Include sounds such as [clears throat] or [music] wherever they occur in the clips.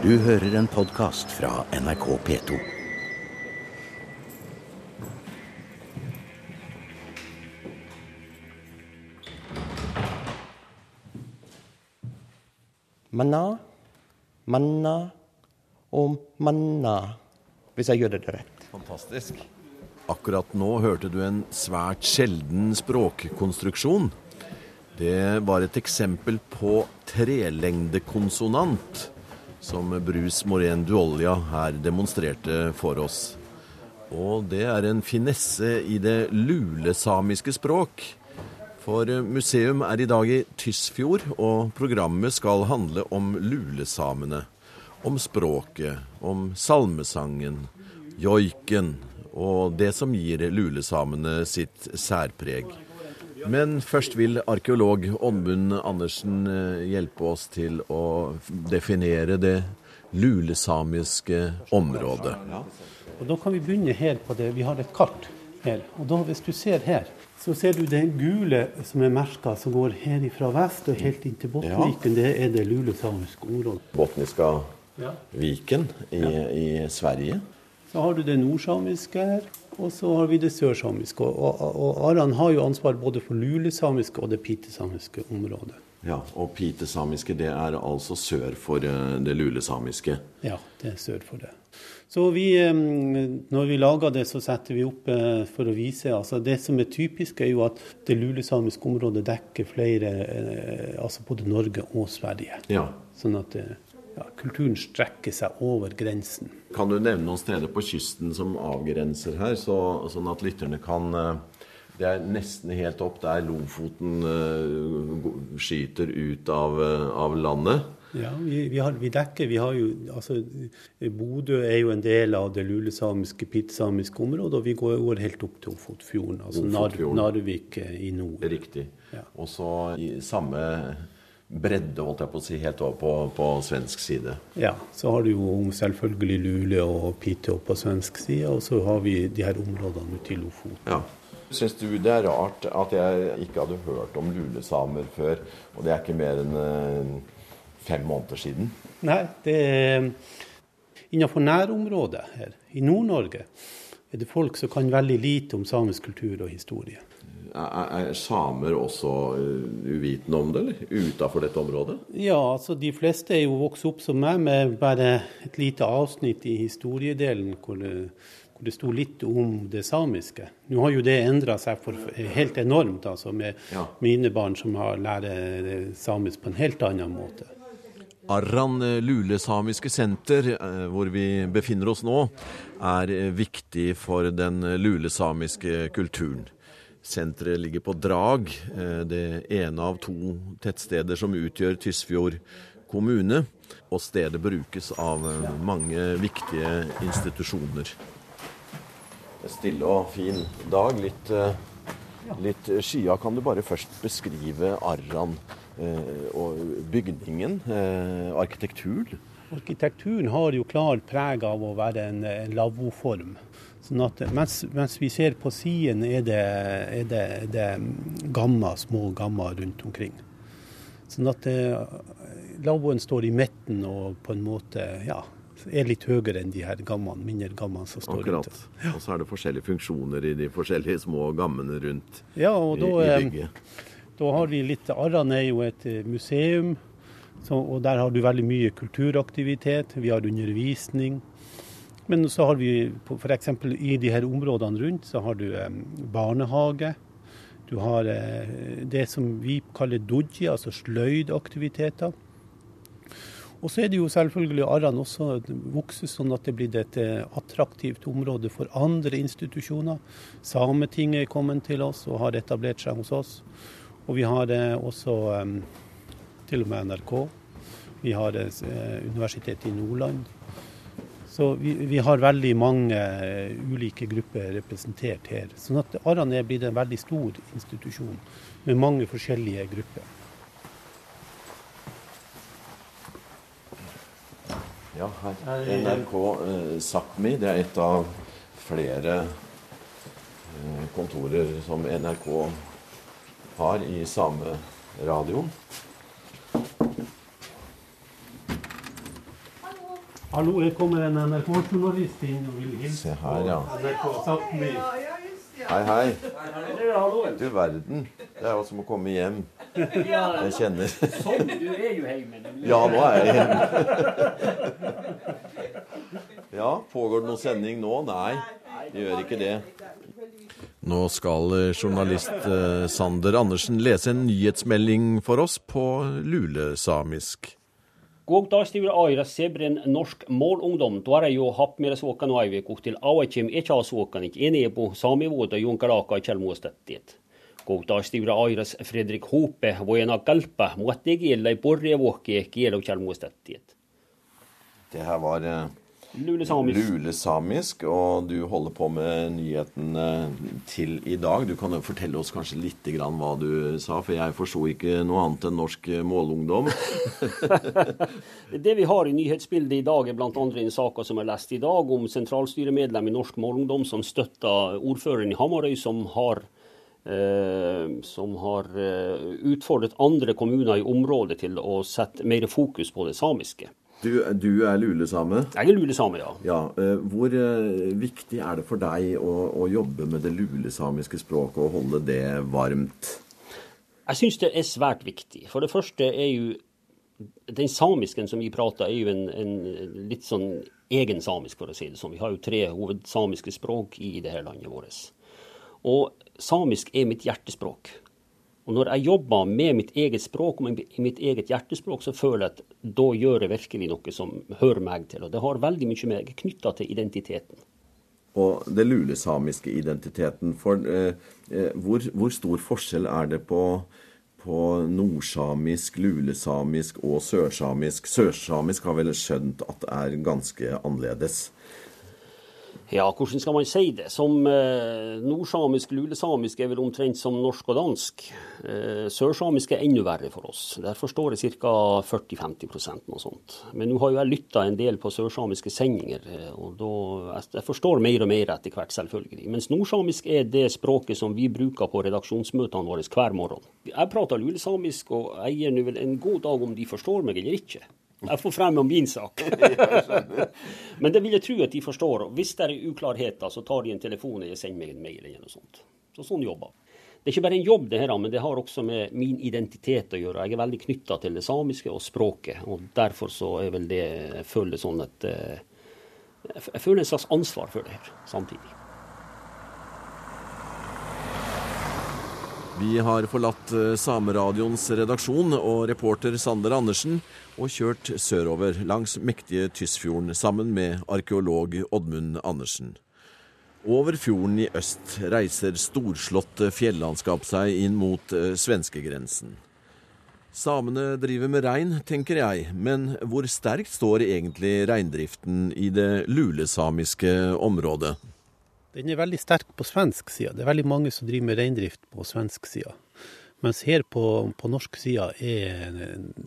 Du hører en podkast fra NRK P2. Manna, manna og manna. Hvis jeg gjør det rett. Fantastisk. Akkurat nå hørte du en svært sjelden språkkonstruksjon. Det var et eksempel på trelengdekonsonant som Bruce Morén Duolja her demonstrerte for oss. Og det er en finesse i det lulesamiske språk. For museum er i dag i Tysfjord, og programmet skal handle om lulesamene. Om språket, om salmesangen, joiken og det som gir lulesamene sitt særpreg. Men først vil arkeolog Oddmund Andersen eh, hjelpe oss til å definere det lulesamiske området. Og Da kan vi begynne her på det. Vi har et kart her. Og da, Hvis du ser her, så ser du den gule som er merka, som går her fra vest og helt inn til Bottenviken. Det er det lulesamiske området. Botniska Ja. viken i, i Sverige. Så har du det nordsamiske her, og så har vi det sørsamiske. Og, og, Aran har jo ansvar både for lulesamiske og det pitesamiske området. Ja, Og pitesamiske det er altså sør for eh, det lulesamiske. Ja, det er sør for det. Så vi, eh, når vi lager det, så setter vi opp eh, for å vise altså Det som er typisk, er jo at det lulesamiske området dekker flere, altså både Norge og Sverige. Ja. Sånn at eh, ja, kulturen strekker seg over grensen. Kan du nevne noen steder på kysten som avgrenser her, så, sånn at lytterne kan eh, Det er nesten helt opp der Lofoten eh, skyter ut av, eh, av landet. Ja, vi, vi, har, vi dekker vi har jo, altså, Bodø er jo en del av det lulesamiske, pittsamiske området, og vi går, går helt opp til Ofotfjorden. Altså Ofotfjorden. Narvik i nord. Riktig. Ja. Og så i samme bredde, holdt jeg på å si, helt over på, på svensk side. Ja, så har du jo selvfølgelig Lule og Piteå på svensk side, og så har vi de her områdene ute i Lofoten. Ja. Syns du det er rart at jeg ikke hadde hørt om lulesamer før, og det er ikke mer enn eh, fem måneder siden? Nei, det er innenfor nærområdet her, i Nord-Norge, er det folk som kan veldig lite om samisk kultur og historie. Er, er samer også uh, uvitende om det, eller? Utafor dette området? Ja, altså de fleste er jo vokst opp som meg med bare et lite avsnitt i historiedelen hvor det, hvor det sto litt om det samiske. Nå har jo det endra seg for, helt enormt, altså med Ja. mine barn som har lærer samisk på en helt annen måte. Arran eh, lulesamiske senter, eh, hvor vi befinner oss nå, er eh, viktig for den eh, lulesamiske kulturen. Senteret ligger på Drag, eh, det ene av to tettsteder som utgjør Tysfjord kommune. Og stedet brukes av eh, mange viktige institusjoner. Stille og fin dag. Litt, eh, litt skya. Kan du bare først beskrive Arran og bygningen? Arkitekturen? Arkitekturen har jo klart preg av å være en lavvoform. Sånn at mens, mens vi ser på siden, er det, er det, er det gamma, små gamma rundt omkring. Sånn at eh, lavvoen står i midten og på en måte ja, er litt høyere enn de her gammaene, mindre gammaene som står Akkurat. rundt. Og så er det forskjellige funksjoner i de forskjellige små gammene rundt Ja, og i, da, i eh, bygget. Da har vi litt Arran er jo et eh, museum, så, og der har du veldig mye kulturaktivitet. Vi har undervisning. Men så har vi f.eks. i de her områdene rundt, så har du eh, barnehage. Du har eh, det som vi kaller doji, altså sløydaktiviteter. Og så er det jo selvfølgelig arrene også vokser sånn at det blir et eh, attraktivt område for andre institusjoner. Sametinget er kommet til oss og har etablert seg hos oss. Og vi har eh, også til og med NRK. Vi har Universitetet i Nordland. Så vi, vi har veldig mange eh, ulike grupper representert her. Sånn at Arran er blitt en veldig stor institusjon med mange forskjellige grupper. Ja, her. NRK eh, Sápmi, det er et av flere eh, kontorer som NRK har i sameradioen. Hallo, her kommer en NRK-journalist inn og vil hilse Se her, ja. på NRK. Hei, hei. Du verden. Det er jo som å komme hjem. Jeg kjenner Sånn, du er jo hjemme. Ja, nå er jeg hjemme. Ja, pågår det noen sending nå? Nei, det gjør ikke det. Nå skal eh, journalist eh, Sander Andersen lese en nyhetsmelding for oss på lulesamisk. Kuoktaastivilla aira sebren norsk målungdom tuare jo happmira suokkan aiviku til auachem echa suokkanit enepu saamivuota junkalaka chalmuostattiet. Kuoktaastivilla airas Fredrik Hope voina kalpa muatte kielai porrevuokki kielo chalmuostattiet. Det her var eh, Lulesamisk. lulesamisk, og du holder på med nyheten til i dag. Du kan fortelle oss kanskje litt grann hva du sa, for jeg forsto ikke noe annet enn norsk målungdom. [laughs] Det vi har i nyhetsbildet i dag, er bl.a. en sak som er lest i dag, om sentralstyremedlem i Norsk Målungdom som støtter ordføreren i Hamarøy, som har eh, som har eh, utfordret andre kommuner i området til å sette mer fokus på det samiske. Du, du er lulesame. Jeg er lulesame, ja. Ja, eh, Hvor eh, viktig er det for deg å, å jobbe med det lulesamiske språket og holde det varmt? Jeg syns det er svært viktig. For det første er jo den samisken som vi prater, er jo en, en litt sånn egen samisk, for å si det sånn. Vi har jo tre hovedsamiske språk i det her landet vårt. Og samisk er mitt hjertespråk. Og når jeg jobber med mitt eget språk og mitt eget hjertespråk, så føler jeg at da gjør jeg virkelig noe som hører meg til. Og det har veldig mye med knytta til identiteten. Og det lulesamiske identiteten, for eh, eh, hvor, hvor stor forskjell er det på, på nordsamisk, lulesamisk og sørsamisk? Sørsamisk har vel skjønt at det er ganske annerledes. Ja, hvordan skal man si det? Som eh, nordsamisk, lulesamisk er vel omtrent som norsk og dansk. Eh, sørsamisk er enda verre for oss. Der forstår jeg ca. 40-50% noe sånt. Men nå har jo jeg lytta en del på sørsamiske sendinger, eh, og da, jeg, jeg forstår mer og mer etter hvert, selvfølgelig. Mens nordsamisk er det språket som vi bruker på redaksjonsmøtene våre hver morgen. Jeg prater lulesamisk, og jeg gir nå vel en god dag om de forstår meg eller ikke. Jeg får frem om min sak. [laughs] Men det vil jeg tro at de forstår. Hvis det er uklarheter, så tar de en telefon eller sender meg en mail eller noe sånt. Så sånn jobber Det er ikke bare en jobb, det her, men det har også med min identitet å gjøre. Jeg er veldig knytta til det samiske og språket, og derfor så er vel det Jeg føler sånn at eh, Jeg føler en slags ansvar for det her samtidig. Vi har forlatt eh, Sameradioens redaksjon og reporter Sander Andersen og kjørt sørover langs mektige Tysfjorden sammen med arkeolog Oddmund Andersen. Over fjorden i øst reiser storslåtte fjellandskap seg inn mot eh, svenskegrensen. Samene driver med rein, tenker jeg, men hvor sterkt står egentlig reindriften i det lulesamiske området? Den er veldig sterk på svensk side. Det er veldig mange som driver med reindrift på svensk side. Mens her på, på norsk side er,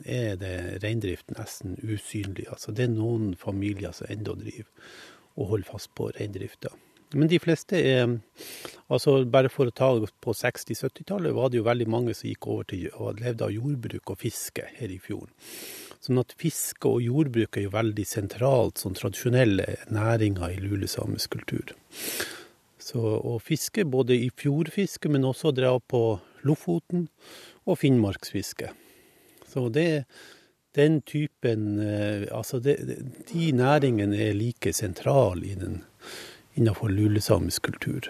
er det reindrift nesten usynlig. Altså det er noen familier som ennå driver og holder fast på reindrifta. Men de fleste er altså Bare for å ta på 60-70-tallet var det jo veldig mange som gikk over til og levde av jordbruk og fiske her i fjorden. Sånn at fiske og jordbruk er jo veldig sentralt som tradisjonelle næringer i lulesamisk kultur. Så å fiske, både i fjordfiske, men også dra på Lofoten og Finnmarksfisket. Så det den typen Altså, det, de næringene er like sentrale innenfor lulesamisk kultur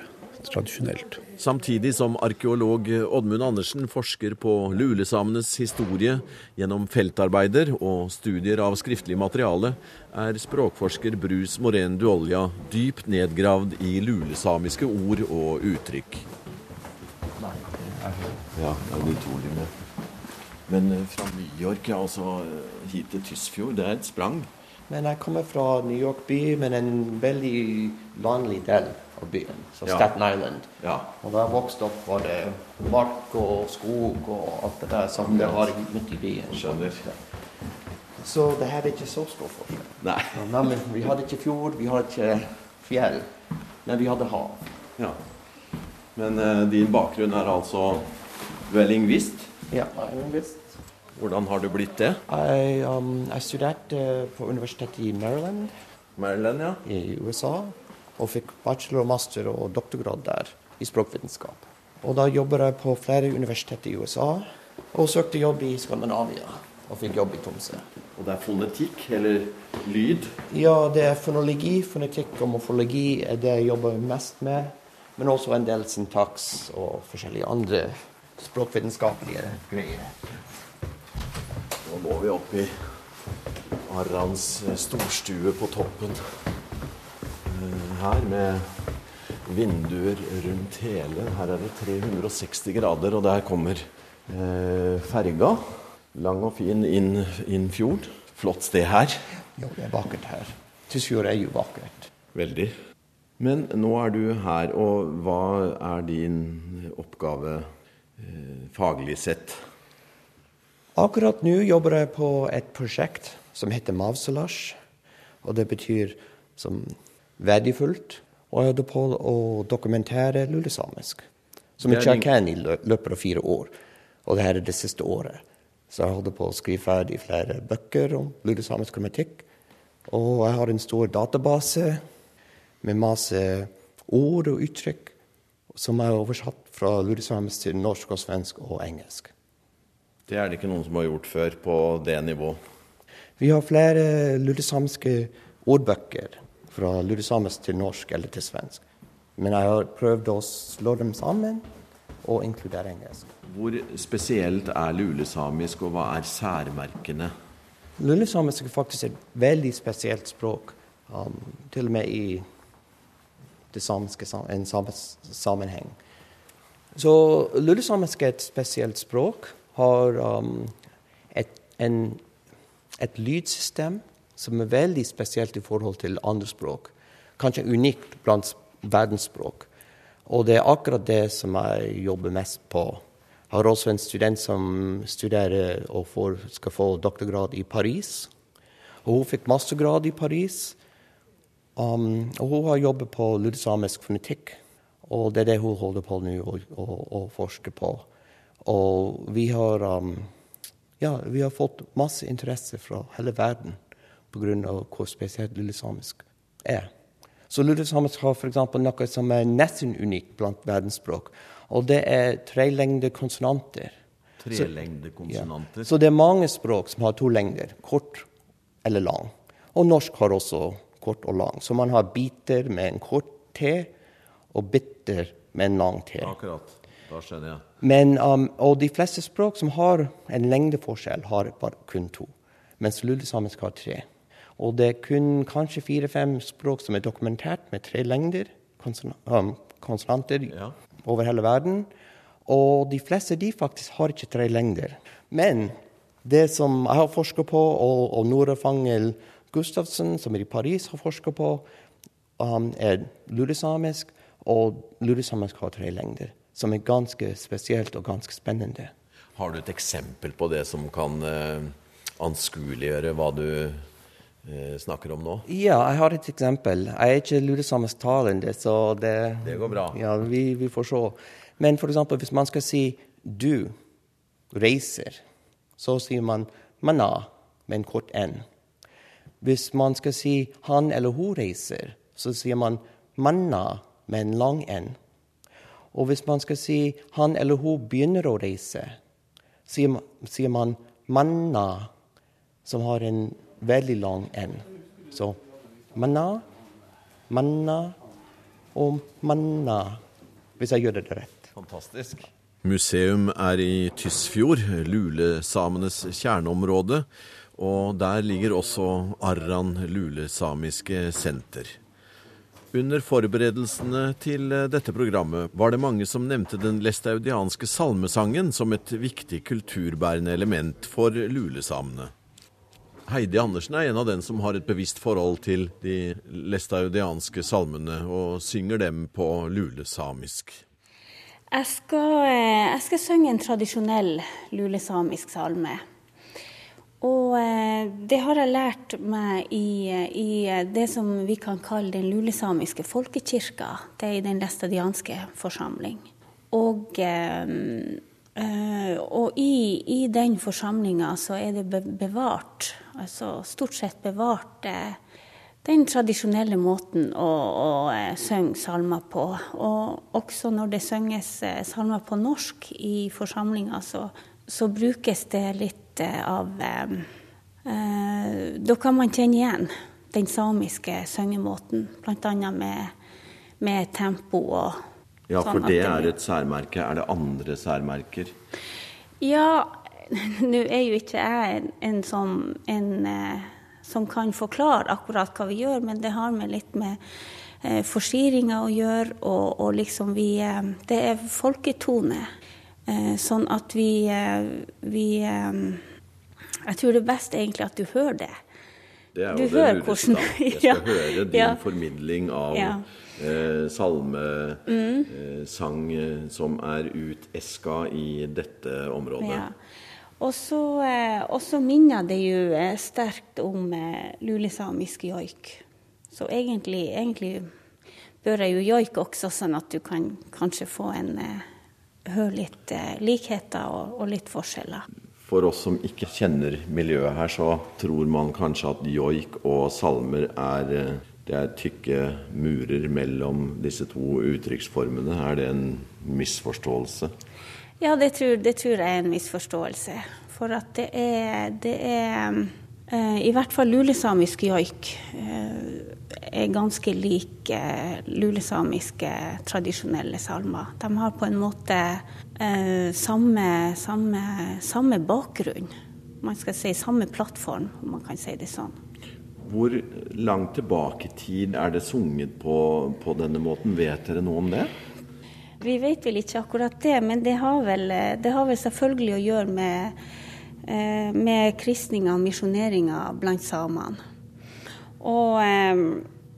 tradisjonelt. Samtidig som arkeolog Oddmund Andersen forsker på lulesamenes historie gjennom feltarbeider og studier av skriftlig materiale, er språkforsker Brus Moren Duolja dypt nedgravd i lulesamiske ord og uttrykk. Ja, med. Men fra New York, ja, altså hit til Tysfjord, det er et sprang. Men jeg kommer fra New York by, men en veldig vanlig del av byen. Så Ja. Staten Island. Ja. Og da jeg vokste opp, var det mark og skog og alt det der som det var midt i byen. Skjønner. Så det her er ikke så stor forskjell. Nei. Nei vi hadde ikke fjord, vi hadde ikke fjell, men vi hadde hav. Ja. Men uh, din bakgrunn er altså Du er lingvist? Ja, jeg er lingvist. Hvordan har du blitt det? Jeg, um, jeg studerte på universitetet i Maryland Maryland, ja. i USA, og fikk bachelor, master og doktorgrad der i språkvitenskap. Og da jobber jeg på flere universiteter i USA, og søkte jobb i Skandinavia, og fikk jobb i Tromsø. Og det er fonetikk, eller lyd. Ja, det er fonologi, fonetikk og morfologi er det jeg jobber mest med. Men også en del syntaks og forskjellige andre språkvitenskapelige greier. Nå går vi opp i Arrans eh, storstue på toppen. Eh, Her med vinduer rundt hele. Her er det 360 grader, og der kommer eh, ferga. Lang og fin inn, inn fjord. Flott sted her. Jo, det er vakkert her. Tysfjord er jo vakkert. Veldig. Men nå er du her, og hva er din oppgave faglig sett? Akkurat nå jobber jeg på et prosjekt som heter Mavselash. Og det betyr som verdifullt. Og jeg holder på å dokumentere lulesamisk. Som i ikke jeg kan i løpet av fire år. Og det her er det siste året. Så jeg holder på å skrive ferdig flere bøker om lulesamisk grammatikk. Og jeg har en stor database med masse ord og uttrykk som er oversatt fra lulesamisk til norsk og svensk og engelsk. Det er det ikke noen som har gjort før på det nivået? Vi har flere lulesamiske ordbøker fra lulesamisk til norsk eller til svensk. Men jeg har prøvd å slå dem sammen og inkludere engelsk. Hvor spesielt er lulesamisk, og hva er særmerkene? Lulesamisk er faktisk et veldig spesielt språk, um, til og med i det samiske en samisk sammenheng. Så lulesamisk er et spesielt språk, har um, et, en, et lydsystem som er veldig spesielt i forhold til andre språk. Kanskje unikt blant verdensspråk. Og det er akkurat det som jeg jobber mest på. Jeg har også en student som studerer og får, skal få doktorgrad i Paris. Og hun fikk mastergrad i Paris. Um, og hun har jobbet på lulesamisk fonetikk. Og det er det hun holder på nå å og på. Og vi har, um, ja, vi har fått masse interesse fra hele verden pga. hvor spesielt lulesamisk er. Så lulesamisk har f.eks. noe som er nesten unikt blant verdensspråk. Og det er tre lengder konsonanter. Trelengde Ja. konsonanter. Så det er mange språk som har to lengder, kort eller lang. Og norsk har også kort og lang. Så man har biter med en kort T og bitter med en lang T. Akkurat. Da skjønner jeg. Men, um, og de fleste språk som har en lengdeforskjell, har bare kun to. Mens lulesamisk har tre. Og det er kun kanskje fire-fem språk som er dokumentert med tre lengder, konson um, konsonanter, Ja. over hele verden. Og de fleste de faktisk har ikke tre lengder. Men det som jeg har forska på, og, og Nora Fangel Gustavsen, som er i Paris, har forska på, um, er lulesamisk. Og lulesamisk har tre lengder, som er ganske spesielt og ganske spennende. Har du et eksempel på det som kan uh, anskueliggjøre hva du eh, snakker om nå? Ja, jeg har et eksempel. Jeg er ikke lulesamisk talende, så det Det går bra. Ja, vi, vi får se. Men eksempel, hvis man skal si 'du reiser', så sier man 'mana' med en kort n. Hvis man skal si 'han eller hun reiser', så sier man 'manna' med en lang n. Og hvis man skal si 'han eller hun begynner å reise', sier man, sier man 'manna', som har en veldig lang n. Så manna, manna og manna, hvis jeg gjør det rett. Fantastisk. Museum er i Tysfjord, lulesamenes kjerneområde. Og der ligger også Arran lulesamiske senter. Under forberedelsene til dette programmet var det mange som nevnte den lestaudianske salmesangen som et viktig kulturbærende element for lulesamene. Heidi Andersen er en av den som har et bevisst forhold til de lestaudianske salmene, og synger dem på lulesamisk. Jeg skal, eh, jeg skal synge en tradisjonell lulesamisk salme. Og eh, det har jeg lært meg i, i det som vi kan kalle den lulesamiske folkekirka. Det er i den læstadianske forsamling. Og eh, og i, i den forsamlinga så er det bevart, altså stort sett bevart, den tradisjonelle måten å, å synge salmer på. Og også når det synges salmer på norsk i forsamlinga, så, så, brukes det litt av Da kan man kjenne igjen den samiske syngemåten, bl.a. Med, med tempo og ja, for sånn det er et særmerke. Er det andre særmerker? Ja, nå er jo ikke jeg en, en, som, en eh, som kan forklare akkurat hva vi gjør, men det har med litt med eh, forsiringa å gjøre, og, og, liksom vi eh, Det er folketone. Eh, sånn at vi, eh, vi eh, Jeg tror det er best egentlig at du hører det. Det er jo du det lureste. Jeg [laughs] skal ja, høre din ja. formidling av ja eh, salmesang mm. eh, som er uteska i dette området. Ja. Og så minner det jo sterkt om eh, lulesamisk joik. Så egentlig, egentlig, bør jeg jo joik også, sånn at du kan kanskje få en eh, høre litt eh, likheter og, og litt forskjeller. For oss som ikke kjenner miljøet her, så tror man kanskje at joik og salmer er det er tykke murer mellom disse to uttrykksformene. Er det en misforståelse? Ja, det tror, det tror jeg er en misforståelse. For at det er, det er eh, I hvert fall lulesamisk joik uh, er ganske lik uh, lulesamiske tradisjonelle salmer. De har på en måte samme, samme, samme bakgrunn. Man skal si samme plattform, om man kan si det sånn. Hvor langt tilbake i tid er det sunget på, på denne måten? Vet dere noe om det? Vi vet vel ikke akkurat det, men det har vel, det har vel selvfølgelig å gjøre med, eh, med kristninga og misjoneringa blant samene. Og eh,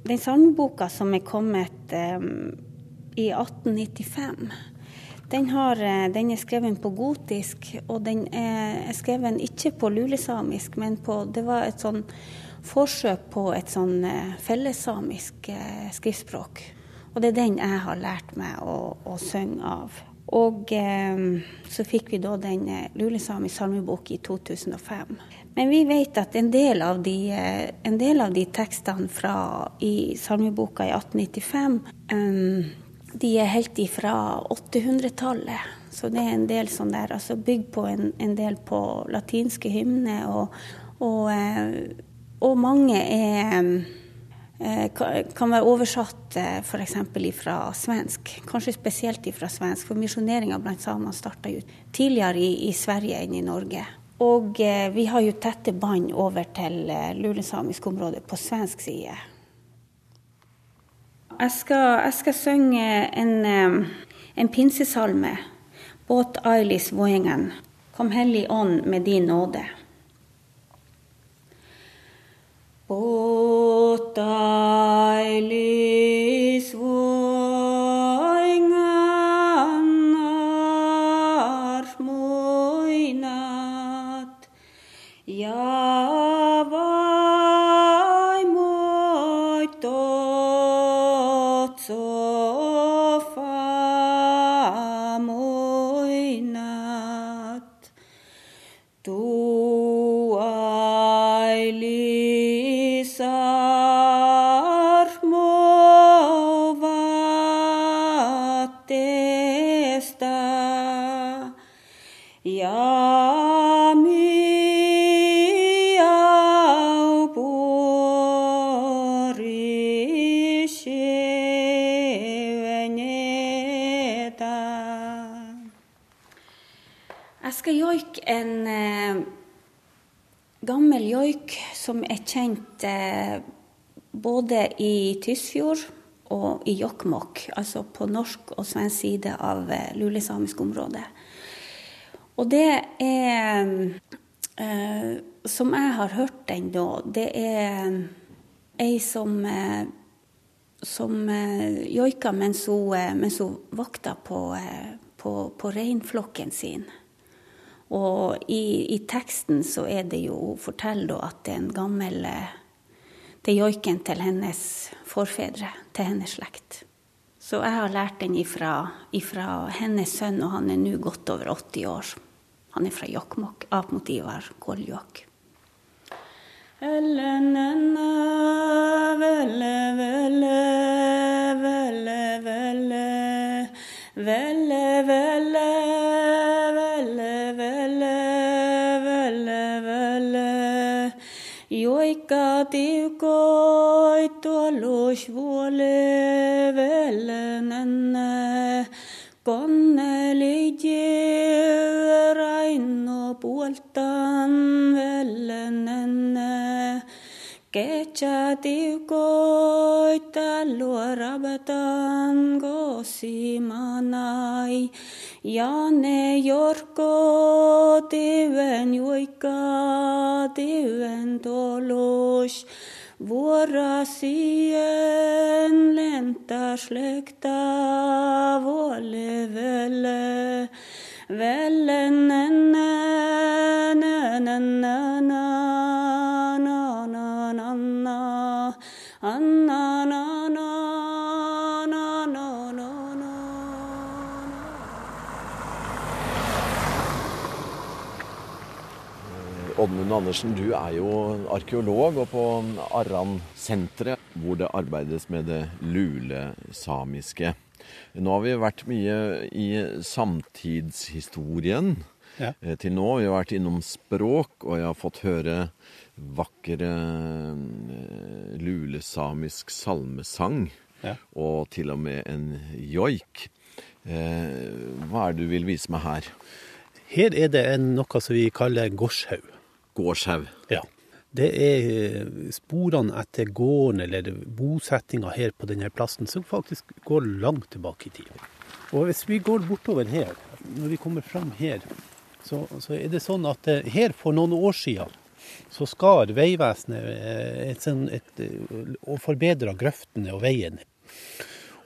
den salmeboka som er kommet um, i 1895, den, har, den, er skrevet på gotisk, og den er skrevet ikke på lulesamisk, men på Det var et sånn forsøk på et sånn eh, fellessamisk eh, skriftspråk. Og det er den jeg har lært meg å, å synge av. Og eh, så fikk vi da den lulesamiske lulesamisk salmebok i 2005. Men vi vet at en del av de, en del av de tekstene fra, i salmeboka i 1895 um, de er helt ifra 800-tallet. Så det er en del sånn der, altså bygd på en, en del på latinske hymner og, og og mange er eh, kan være oversatt eh, f.eks. fra svensk, kanskje spesielt fra svensk. For misjoneringa blant samene starta jo tidligere i, i, Sverige enn i Norge. Og eh, vi har jo tette bånd over til lulesamisk område på svensk side. Jeg skal, jeg skal synge en, en pinsesalme. Båt Ailis Voengen. Kom Hellig Ånd med din nåde. 없다. Som er kjent eh, både i Tysfjord og i Jokkmokk, altså på norsk og svensk side av eh, lulesamisk område. Og det er eh, Som jeg har hørt den da, det er ei som eh, som eh, joika mens hun, eh, mens hun vakta på, på, på reinflokken sin. Og i, i, teksten så er det jo Hun forteller at det er en gammel Det er joiken til hennes forfedre, til hennes slekt. Så jeg har lært den ifra, ifra hennes sønn, og han er nå godt over 80 år. Han er fra Jokkmokk, opp mot Ivar Koljokk. Velle, velle, velle, velle, velle, velle, velle, velle, katikoitua luosvuole konne Konneli rainno puoltaan velnenne. Sketcha tiukoittain luo rabatan gosimanai. Ja ne jorko tiven juikka tiven tolos. Vuorasien lentää slektaa vuole velle. Velle nä nä nä. Anna, Anna, na, na, na, na, na, na. Oddmund Andersen, du er jo arkeolog og på Arran-senteret, hvor det arbeides med det lulesamiske. Nå har vi vært mye i samtidshistorien Ja. eh, til nå. Vi har vært innom språk, og jeg har fått høre vakre eh, lulesamisk salmesang. Ja. Og til og med en joik. Eh, hva er det du vil vise meg her? Her er det en, noe som vi kaller gårdshaug. Gårdshaug. Ja. Det er sporene etter gården eller bosettinga her på denne plassen som faktisk går langt tilbake i tid. Og hvis vi går bortover her, når vi kommer fram her, så, så er det sånn at eh, her for noen år siden så skar Vegvesenet et, et, sånn- et, eh, og forbedra grøftene og veien.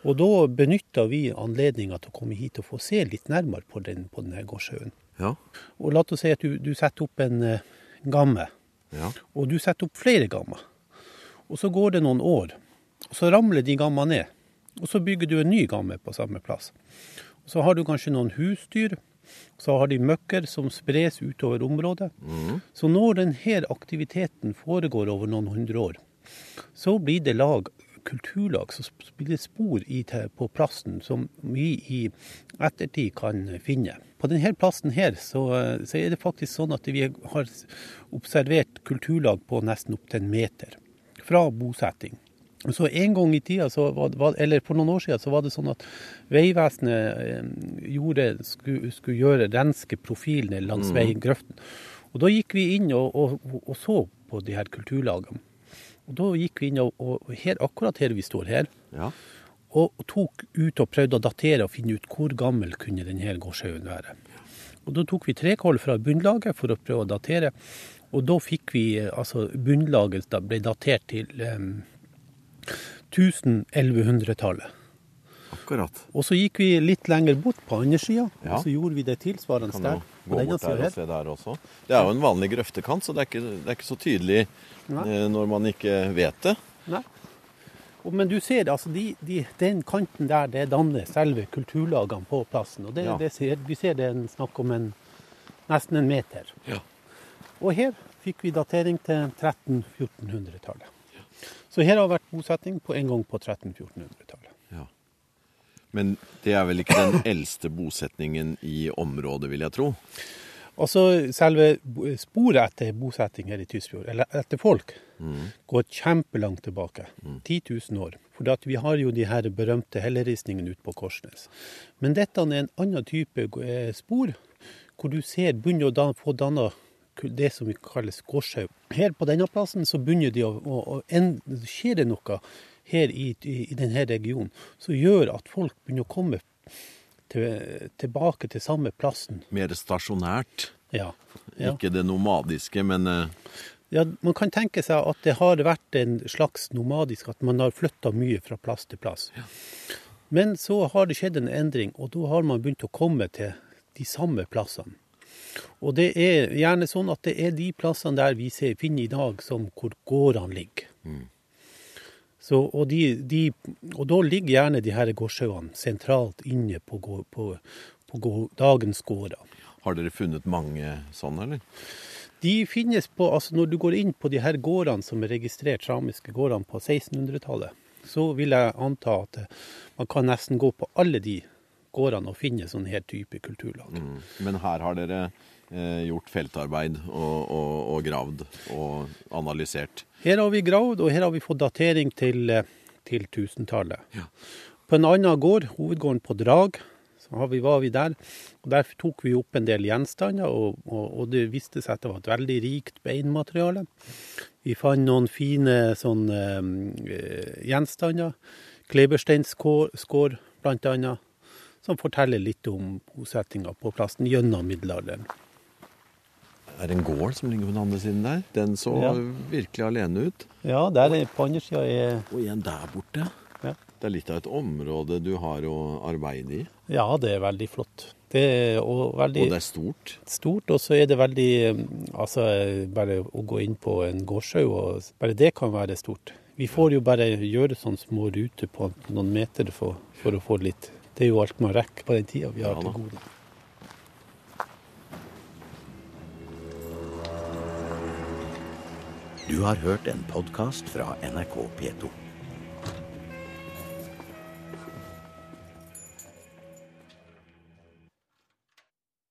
Og da benytta vi anledninga til å komme hit og få se litt nærmere på, den, på denne gårdshaugen. Ja. Og la oss si at du, du setter opp en eh, gamme ja. og du setter opp flere gammer. Og så går det noen år, og så ramler de gammene ned. Og så bygger du en ny gamme på samme plass. Og så har du kanskje noen husdyr, så har de møkker som spres utover området. Så når denne aktiviteten foregår over noen hundre år, så blir det lag kulturlag, så blir det spor i, på plassen som vi i ettertid kan finne. På denne plassen her så, så er det faktisk sånn at vi har observert kulturlag på nesten opp til en meter fra bosetting. Så en gang i tida, så var, eller for noen år siden, så var det sånn at Vegvesenet eh, gjorde, skulle, skulle gjøre renske profilene langs veigrøften. Og da gikk vi inn og, og, og så på de her kulturlagene. Og da gikk vi inn og, og her, akkurat her vi står her, ja. og tok ut og prøvde å datere og finne ut hvor gammel kunne denne gårdshaugen være. Og da tok vi trekoll fra bunnlaget for å prøve å datere, og da fikk vi eh, altså bunnlaget ble datert til um, 1100-tallet. Akkurat. Og så gikk vi litt lenger bort på andre sida, Ja. og så gjorde vi det tilsvarende Kan der. gå bort der og her. se der også. Det er jo en vanlig grøftekant, så det er ikke, det er ikke så tydelig eh, når man ikke vet det. Nei. Og, men du ser, altså, de, de, den kanten der, det danner selve kulturlagene på plassen. Og det, Ja. det ser, vi ser det er snakk om en, nesten en meter. Ja. Og her fikk vi datering til 1300-1400-tallet. Så her har det vært bosetting på en gang på 1300-1400-tallet. Men det er vel ikke den [clears throat] eldste bosetningen i området, vil jeg tro. Altså selve sporet etter bosetting her i Tysfjord, eller etter folk, går kjempelangt tilbake. 10 000 år. For vi har jo de her berømte helleristningene ute på Korsnes. Men dette er en annen type eh, spor, hvor du ser begynner å få danna det som vi kalles gårdshaug. Her på denne plassen så begynner de å, å, å skjer det noe her i, i, i denne regionen som gjør at folk begynner å komme til, tilbake til samme plassen. Mer stasjonært. Ja. ja. Ikke det nomadiske, men eh, Ja, Man kan tenke seg at det har vært en slags nomadisk, at man har flytta mye fra plass til plass. Men så har det skjedd en endring, og da har man begynt å komme til de samme plassene. Og det er gjerne sånn at det er de plassene der vi ser, finner i dag som hvor gårdene ligger. Så, og, de, de, og da ligger gjerne de her gårdshaugene sentralt inne på, på, på gå- dagens gårder. Har dere funnet mange sånne, eller? De finnes på, altså Når du går inn på de her gårdene som er registrert samiske gårdene på 1600-tallet, så vil jeg anta at man kan nesten gå på alle de gårdene og finne sånn her type kulturlag. Mm. Men her har dere eh, gjort feltarbeid og, og, og gravd og analysert. Her har vi gravd, og her har vi fått datering til, eh, til 1000-tallet. Ja. På en annen gård, hovedgården på Drag, så har vi, var vi der. og Der tok vi opp en del gjenstander, og, og, og det viste seg at det var et veldig rikt beinmateriale. Vi fant noen fine sånn, øh, gjenstander. Klebersteinskår blant annet, som forteller litt om bosettinga på plassen gjennom middelalderen. Det Er en gård som ligger på den andre siden der? Den så Ja. virkelig alene ut. Ja, der er, på andre sida er Og igjen der borte. Ja. Det er litt av et område du har å arbeide i. Ja, det er veldig flott. Det er og veldig Og det er stort. stort, og så er det veldig Altså, bare å gå inn på en gårdssjau, bare det kan være stort. Vi får jo bare gjøre sånne små ruter på noen meter for, for å få litt Det er jo alt man rekker på den tida vi har Ja til gode. Du har hørt en podkast fra NRK P2.